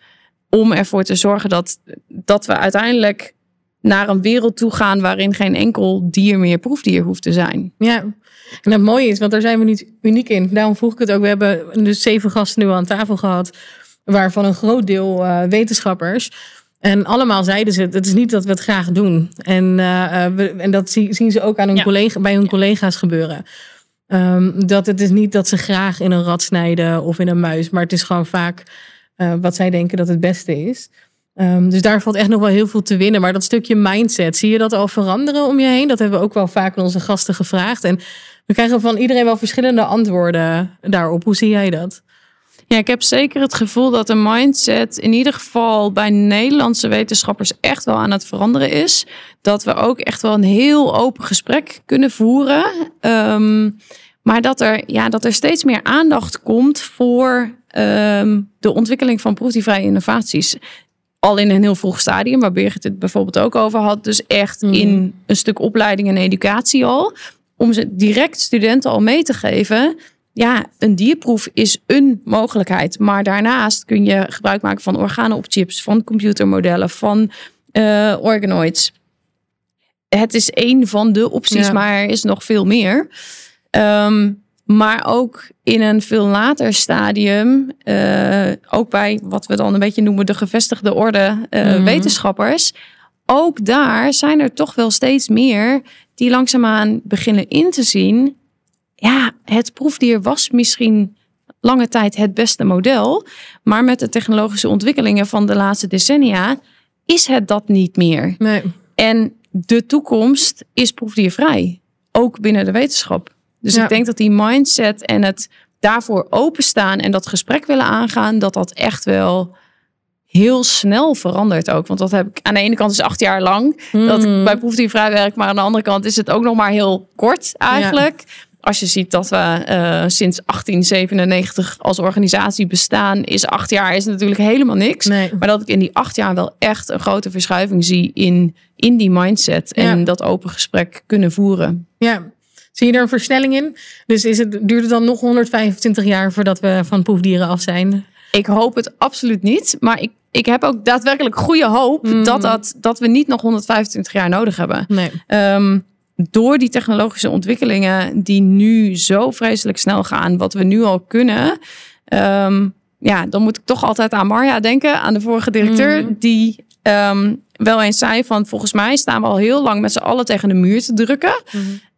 om ervoor te zorgen dat, dat we uiteindelijk naar een wereld toe gaan waarin geen enkel dier meer proefdier hoeft te zijn. Ja, en het mooie is, want daar zijn we niet uniek in. Daarom vroeg ik het ook. We hebben dus zeven gasten nu aan tafel gehad, waarvan een groot deel eh, wetenschappers. En allemaal zeiden ze, het is niet dat we het graag doen. En, eh, eh, we, en dat zie- zien ze ook aan hun Ja. collega, bij hun collega's gebeuren. Ehm, dat het is niet dat ze graag in een rat snijden of in een muis, maar het is gewoon vaak eh, wat zij denken dat het beste is. Ehm, dus daar valt echt nog wel heel veel te winnen. Maar dat stukje mindset, zie je dat al veranderen om je heen? Dat hebben we ook wel vaak aan onze gasten gevraagd. En we krijgen van iedereen wel verschillende antwoorden daarop. Hoe zie jij dat? Ja, ik heb zeker het gevoel dat de mindset in ieder geval bij Nederlandse wetenschappers echt wel aan het veranderen is. Dat we ook echt wel een heel open gesprek kunnen voeren. Ehm, maar dat er, ja, dat er steeds meer aandacht komt voor ehm, de ontwikkeling van proefdiervrije innovaties. Al in een heel vroeg stadium, waar Birgit het bijvoorbeeld ook over had. Dus echt Mhm. in een stuk opleiding en educatie al. Om ze direct studenten al mee te geven ja, een dierproef is een mogelijkheid. Maar daarnaast kun je gebruik maken van organen op chips, van computermodellen, van eh, organoids. Het is één van de opties, Ja. maar er is nog veel meer. Ehm, maar ook in een veel later stadium, eh, ook bij wat we dan een beetje noemen de gevestigde orde eh, Mhm. wetenschappers. Ook daar zijn er toch wel steeds meer die langzaamaan beginnen in te zien ja, het proefdier was misschien lange tijd het beste model. Maar met de technologische ontwikkelingen van de laatste decennia is het dat niet meer. Nee. En de toekomst is proefdiervrij. Ook binnen de wetenschap. Dus Ja. ik denk dat die mindset en het daarvoor openstaan en dat gesprek willen aangaan, dat dat echt wel heel snel verandert ook. Want dat heb ik aan de ene kant is acht jaar lang dat ik bij proefdiervrij werk, maar aan de andere kant is het ook nog maar heel kort eigenlijk. Als je ziet dat we eh, sinds 1897 als organisatie bestaan, is acht jaar is natuurlijk helemaal niks. Nee. Maar dat ik in die acht jaar wel echt een grote verschuiving zie in, in die mindset en Ja. dat open gesprek kunnen voeren. Ja. Zie je er een versnelling in? Dus is het, duurt het dan nog 125 jaar voordat we van proefdieren af zijn? Ik hoop het absoluut niet. Maar ik, ik heb ook daadwerkelijk goede hoop Mm. dat, dat, dat we niet nog 125 jaar nodig hebben. Nee. Ehm, door die technologische ontwikkelingen die nu zo vreselijk snel gaan, wat we nu al kunnen. ehm, ja, dan moet ik toch altijd aan Marja denken, aan de vorige directeur, Mhm. die ehm, wel eens zei van volgens mij staan we al heel lang met z'n allen tegen de muur te drukken.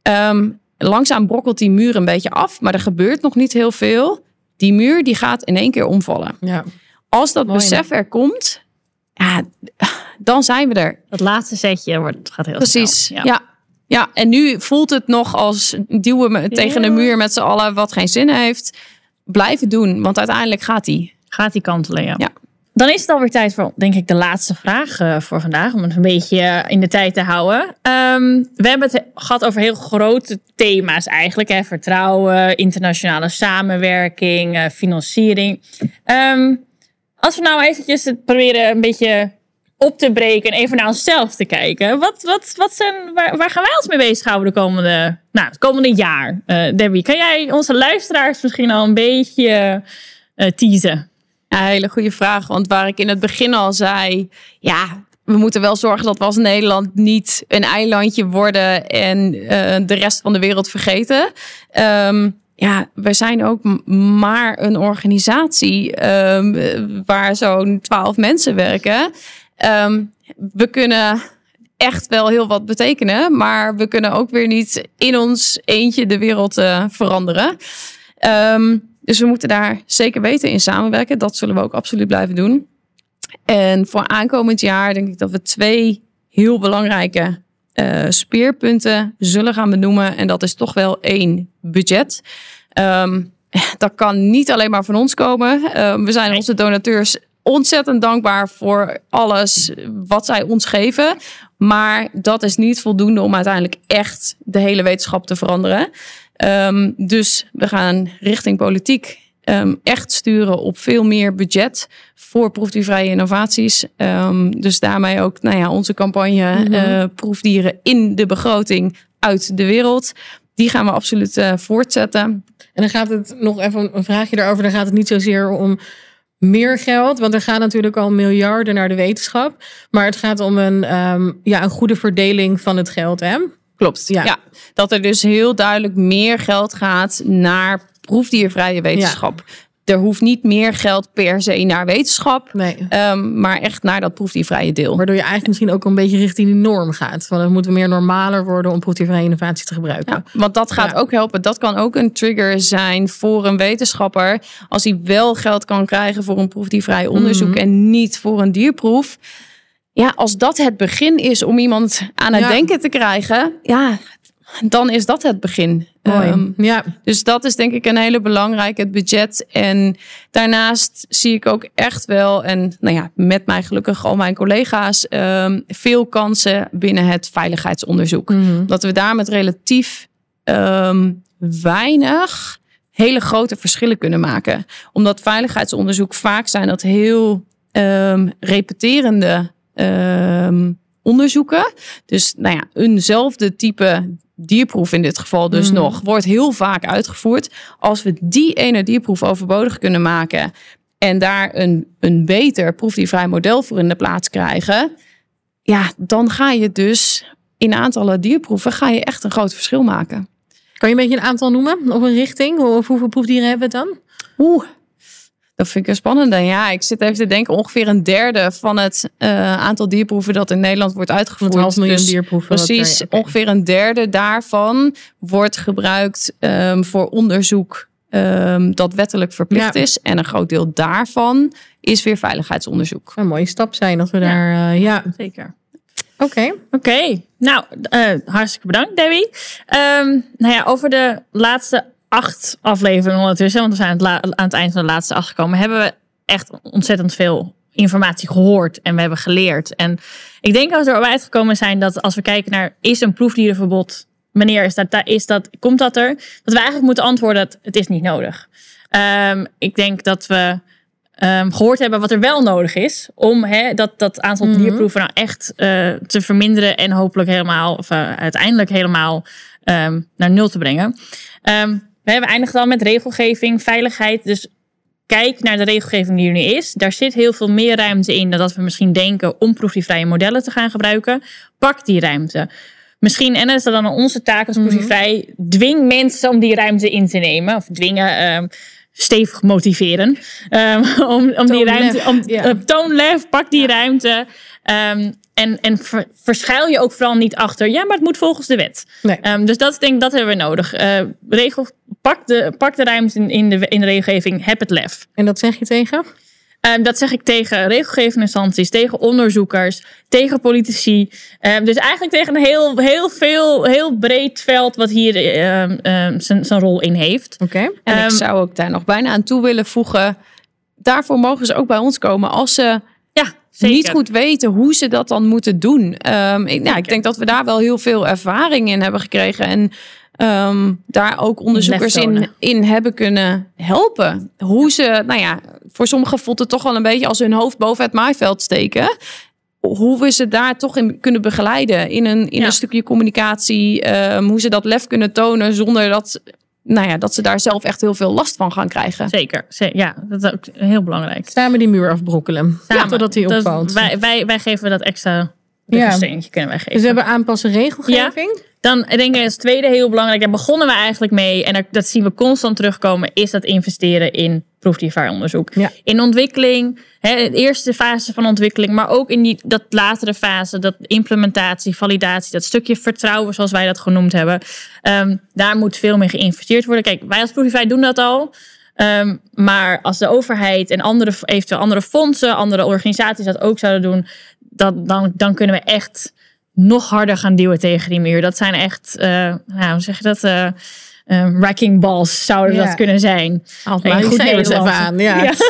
Ehm, langzaam brokkelt die muur een beetje af, maar er gebeurt nog niet heel veel. Die muur die gaat in één keer omvallen. Ja. Als dat Mooi, besef er komt, ja, dan zijn we er. Dat laatste setje wordt, gaat heel Precies. snel. Ja. ja. En nu voelt het nog als duwen we tegen de Ja. muur met z'n allen, wat geen zin heeft. Blijven doen, want uiteindelijk gaat die. Gaat die kantelen, ja. Ja. Dan is het alweer tijd voor, denk ik, de laatste vraag eh, voor vandaag. Om het een beetje eh, in de tijd te houden. Ehm, we hebben het gehad over heel grote thema's eigenlijk. Hè? Vertrouwen, internationale samenwerking, eh, financiering. Ehm, als we nou eventjes het proberen een beetje op te breken en even naar onszelf te kijken. Wat, wat, wat zijn, waar, waar gaan wij ons mee bezighouden de komende, nou, het komende jaar? Eh, Debbie, kan jij onze luisteraars misschien al een beetje eh teasen? Ja, hele goede vraag. Want waar ik in het begin al zei, ja, we moeten wel zorgen dat we als Nederland niet een eilandje worden en eh, de rest van de wereld vergeten. Ehm, ja, we zijn ook maar een organisatie ehm, waar zo'n twaalf mensen werken. Ehm, we kunnen echt wel heel wat betekenen, maar we kunnen ook weer niet in ons eentje de wereld eh, veranderen. Ehm, dus we moeten daar zeker weten in samenwerken. Dat zullen we ook absoluut blijven doen. En voor aankomend jaar denk ik dat we twee heel belangrijke eh, speerpunten zullen gaan benoemen. En dat is toch wel één budget. Ehm, dat kan niet alleen maar van ons komen. We zijn onze donateurs ontzettend dankbaar voor alles wat zij ons geven. Maar dat is niet voldoende om uiteindelijk echt de hele wetenschap te veranderen. Ehm, dus we gaan richting politiek ehm, echt sturen op veel meer budget voor proefdiervrije innovaties. Ehm, dus daarmee ook nou ja, onze campagne Mhm. eh, proefdieren in de begroting uit de wereld. Die gaan we absoluut eh, voortzetten. En dan gaat het nog even een vraagje daarover. Dan gaat het niet zozeer om meer geld. Want er gaan natuurlijk al miljarden naar de wetenschap. Maar het gaat om een, ehm, ja, een goede verdeling van het geld. Hè? Klopt. Ja. Ja. dat er dus heel duidelijk meer geld gaat naar proefdiervrije wetenschap. Er hoeft niet meer geld per se naar wetenschap, Nee. ehm, maar echt naar dat proefdiervrije deel. Waardoor je eigenlijk misschien ook een beetje richting die norm gaat. Van het moet meer normaler worden om proefdiervrije innovatie te gebruiken. Ja, want dat gaat Ja. ook helpen. Dat kan ook een trigger zijn voor een wetenschapper. Als hij wel geld kan krijgen voor een proefdiervrij onderzoek Mhm. en niet voor een dierproef. Ja, als dat het begin is om iemand aan het Ja. denken te krijgen, ja, dan is dat het begin. Mooi. Ehm, ja. dus dat is denk ik een hele belangrijke, het budget. En daarnaast zie ik ook echt wel, en nou ja, met mij gelukkig al mijn collega's, ehm, veel kansen binnen het veiligheidsonderzoek. Mhm. Dat we daar met relatief ehm, weinig hele grote verschillen kunnen maken. Omdat veiligheidsonderzoek vaak zijn dat heel repeterende onderzoeken. Dus nou ja, eenzelfde type dierproef in dit geval dus Mhm. nog, wordt heel vaak uitgevoerd. Als we die ene dierproef overbodig kunnen maken en daar een, een beter proefdiervrij model voor in de plaats krijgen, ja, dan ga je dus in aantallen dierproeven ga je echt een groot verschil maken. Kan je een beetje een aantal noemen? Of een richting? Of hoeveel proefdieren hebben we dan? Oeh, dat vind ik een spannende. Ja, ik zit even te denken, ongeveer een derde van het eh, aantal dierproeven dat in Nederland wordt uitgevoerd. het half miljoen Dus dierproeven. Precies, er- ongeveer een derde daarvan wordt gebruikt ehm, voor onderzoek ehm, dat wettelijk verplicht Ja. is. En een groot deel daarvan is weer veiligheidsonderzoek. Een mooie stap zijn dat we Ja. daar... eh, ja, Zeker. oké. Oké, nou, eh, hartstikke bedankt, Debbie. Ehm, nou ja, over de laatste acht afleveringen ondertussen, want we zijn het aan het eind van de laatste acht gekomen, hebben we echt ontzettend veel informatie gehoord en we hebben geleerd. En ik denk dat we erop uitgekomen zijn dat als we kijken naar is een proefdierenverbod, wanneer is dat, is dat, komt dat er? Dat we eigenlijk moeten antwoorden dat het is niet nodig. Um, ik denk dat we um, gehoord hebben wat er wel nodig is om dat, dat aantal Mhm. dierproeven nou echt uh, te verminderen en hopelijk helemaal, of uh, uiteindelijk helemaal um, naar nul te brengen. We hebben eindigd al met regelgeving, veiligheid. Dus kijk naar de regelgeving die er nu is. Daar zit heel veel meer ruimte in dan dat we misschien denken om proefdiervrije modellen te gaan gebruiken. Pak die ruimte. Misschien, en dat is dan onze taak als proefdiervrij, dwing mensen om die ruimte in te nemen. Of dwingen, um, stevig motiveren. Um, om, om die ruimte, om, uh, lef, pak die ruimte. Um, en en ver, verschuil je ook vooral niet achter, ja, maar het moet volgens de wet. Nee. Um, dus dat denk ik, dat hebben we nodig. Uh, regel, pak, de, pak de ruimte in, in, de, in de regelgeving, heb het lef. En dat zeg je tegen? Um, dat zeg ik tegen regelgevende instanties, tegen onderzoekers, tegen politici. Um, dus eigenlijk tegen een heel, heel, veel, heel breed veld wat hier um, zijn rol in heeft. Oké. Okay. En ik zou ook daar nog bijna aan toe willen voegen. Daarvoor mogen ze ook bij ons komen als ze zeker. niet goed weten hoe ze dat dan moeten doen. ik, nou, ik denk dat we daar wel heel veel ervaring in hebben gekregen. En Um, daar ook onderzoekers in, in hebben kunnen helpen. Hoe ze, nou ja, voor sommigen voelt het toch wel een beetje als hun hoofd boven het maaiveld steken. Hoe we ze daar toch in kunnen begeleiden in een, in Ja. een stukje communicatie. Um, hoe ze dat lef kunnen tonen zonder dat, nou ja, dat ze daar zelf echt heel veel last van gaan krijgen. Zeker, ze- ja, dat is ook heel belangrijk. Samen die muur afbrokkelen. Samen. Totdat die Dat- opvalt. wij, wij, wij geven dat extra Ja. steentje kunnen wij geven. Dus we hebben aanpassen regelgeving. Dan denk ik als tweede heel belangrijk, daar begonnen we eigenlijk mee en dat- dat zien we constant terugkomen, is dat investeren in proefdiervaar onderzoek. Ja. In ontwikkeling, hè, de eerste fase van ontwikkeling, maar ook in die, dat latere fase, dat implementatie, validatie, dat stukje vertrouwen zoals wij dat genoemd hebben. Ehm, daar moet veel meer geïnvesteerd worden. Kijk, wij als proefdiervaar doen dat al. Ehm, maar als de overheid en andere, eventueel andere fondsen, andere organisaties dat ook zouden doen, dat, dan, dan kunnen we echt nog harder gaan duwen tegen die muur. Dat zijn echt, eh, nou, hoe zeg je dat? eh eh, wrecking balls zouden Ja. dat kunnen zijn. Maar goed Nederlands even aan. Ja. Ja.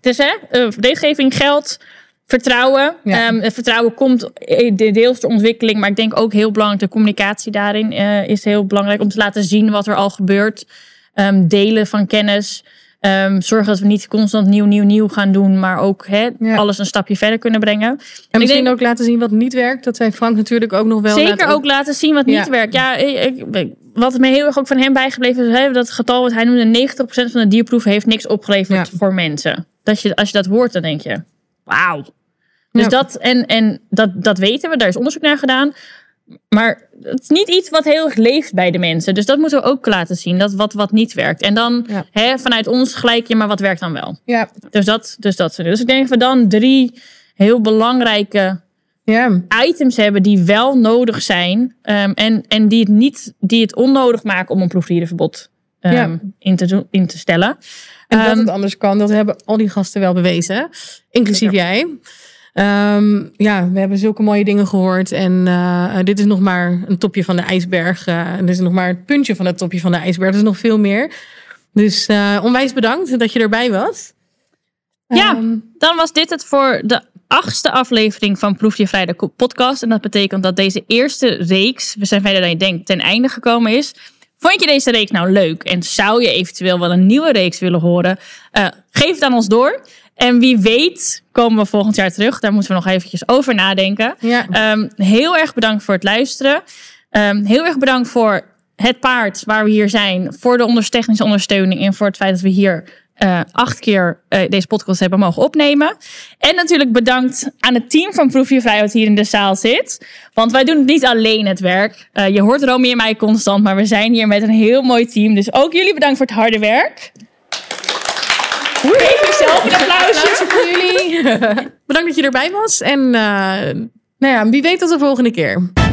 Dus hè, eh, regelgeving geldt. Vertrouwen. Ja. Ehm, het vertrouwen komt eh, de- deels door ontwikkeling, maar ik denk ook heel belangrijk, de communicatie daarin eh, is heel belangrijk om te laten zien wat er al gebeurt. Ehm, delen van kennis. Ehm, zorgen dat we niet constant nieuw, nieuw, nieuw gaan doen, maar ook Ja. alles een stapje verder kunnen brengen. En misschien denk- ook laten zien wat niet werkt. Dat zei Frank natuurlijk ook nog wel. Zeker laten- ook laten zien wat Ja. niet werkt. Ja, ik, ik- wat me heel erg ook van hem bijgebleven is, hè, dat getal wat hij noemde, 90% van de dierproeven heeft niks opgeleverd Ja. voor mensen. Dat je, als je dat hoort, dan denk je, wauw. Dus Ja. dat, en, en dat, dat weten we, daar is onderzoek naar gedaan. Maar het is niet iets wat heel erg leeft bij de mensen. Dus dat moeten we ook laten zien, dat wat, wat niet werkt. En dan Ja. hè, vanuit ons gelijk je, maar wat werkt dan wel? Ja. Dus dat, dus dat. Dus ik denk dat we dan drie heel belangrijke Ja. items hebben die wel nodig zijn ehm, en, en die, het niet, die het onnodig maken om een proefdierenverbod ehm, Ja. in, te in te stellen. En dat Ehm, het anders kan, dat hebben al die gasten wel bewezen. Inclusief jij. Ja, we hebben zulke mooie dingen gehoord. En eh, dit is nog maar een topje van de ijsberg. eh, en dit is nog maar het puntje van het topje van de ijsberg. Er is nog veel meer. Dus eh, onwijs bedankt dat je erbij was. Ja. Dan was dit het voor de achtste aflevering van Proefdiervrij de podcast. En dat betekent dat deze eerste reeks, we zijn verder dan je denkt, ten einde gekomen is. Vond je deze reeks nou leuk en zou je eventueel wel een nieuwe reeks willen horen? Eh, geef het aan ons door. En wie weet komen we volgend jaar terug. Daar moeten we nog eventjes over nadenken. ja. Ehm, heel erg bedankt voor het luisteren. Ehm, heel erg bedankt voor het paard waar we hier zijn. Voor de onder- technische ondersteuning. En voor het feit dat we hier eh, acht keer eh, deze podcast hebben mogen opnemen. En natuurlijk bedankt aan het team van Proefdiervrij wat hier in de zaal zit. Want wij doen het niet alleen het werk. Eh, je hoort Romy en mij constant. Maar we zijn hier met een heel mooi team. Dus ook jullie bedankt voor het harde werk. Geef jezelf een applausje. Voor jullie. bedankt dat je erbij was. En nou ja, wie weet tot de volgende keer.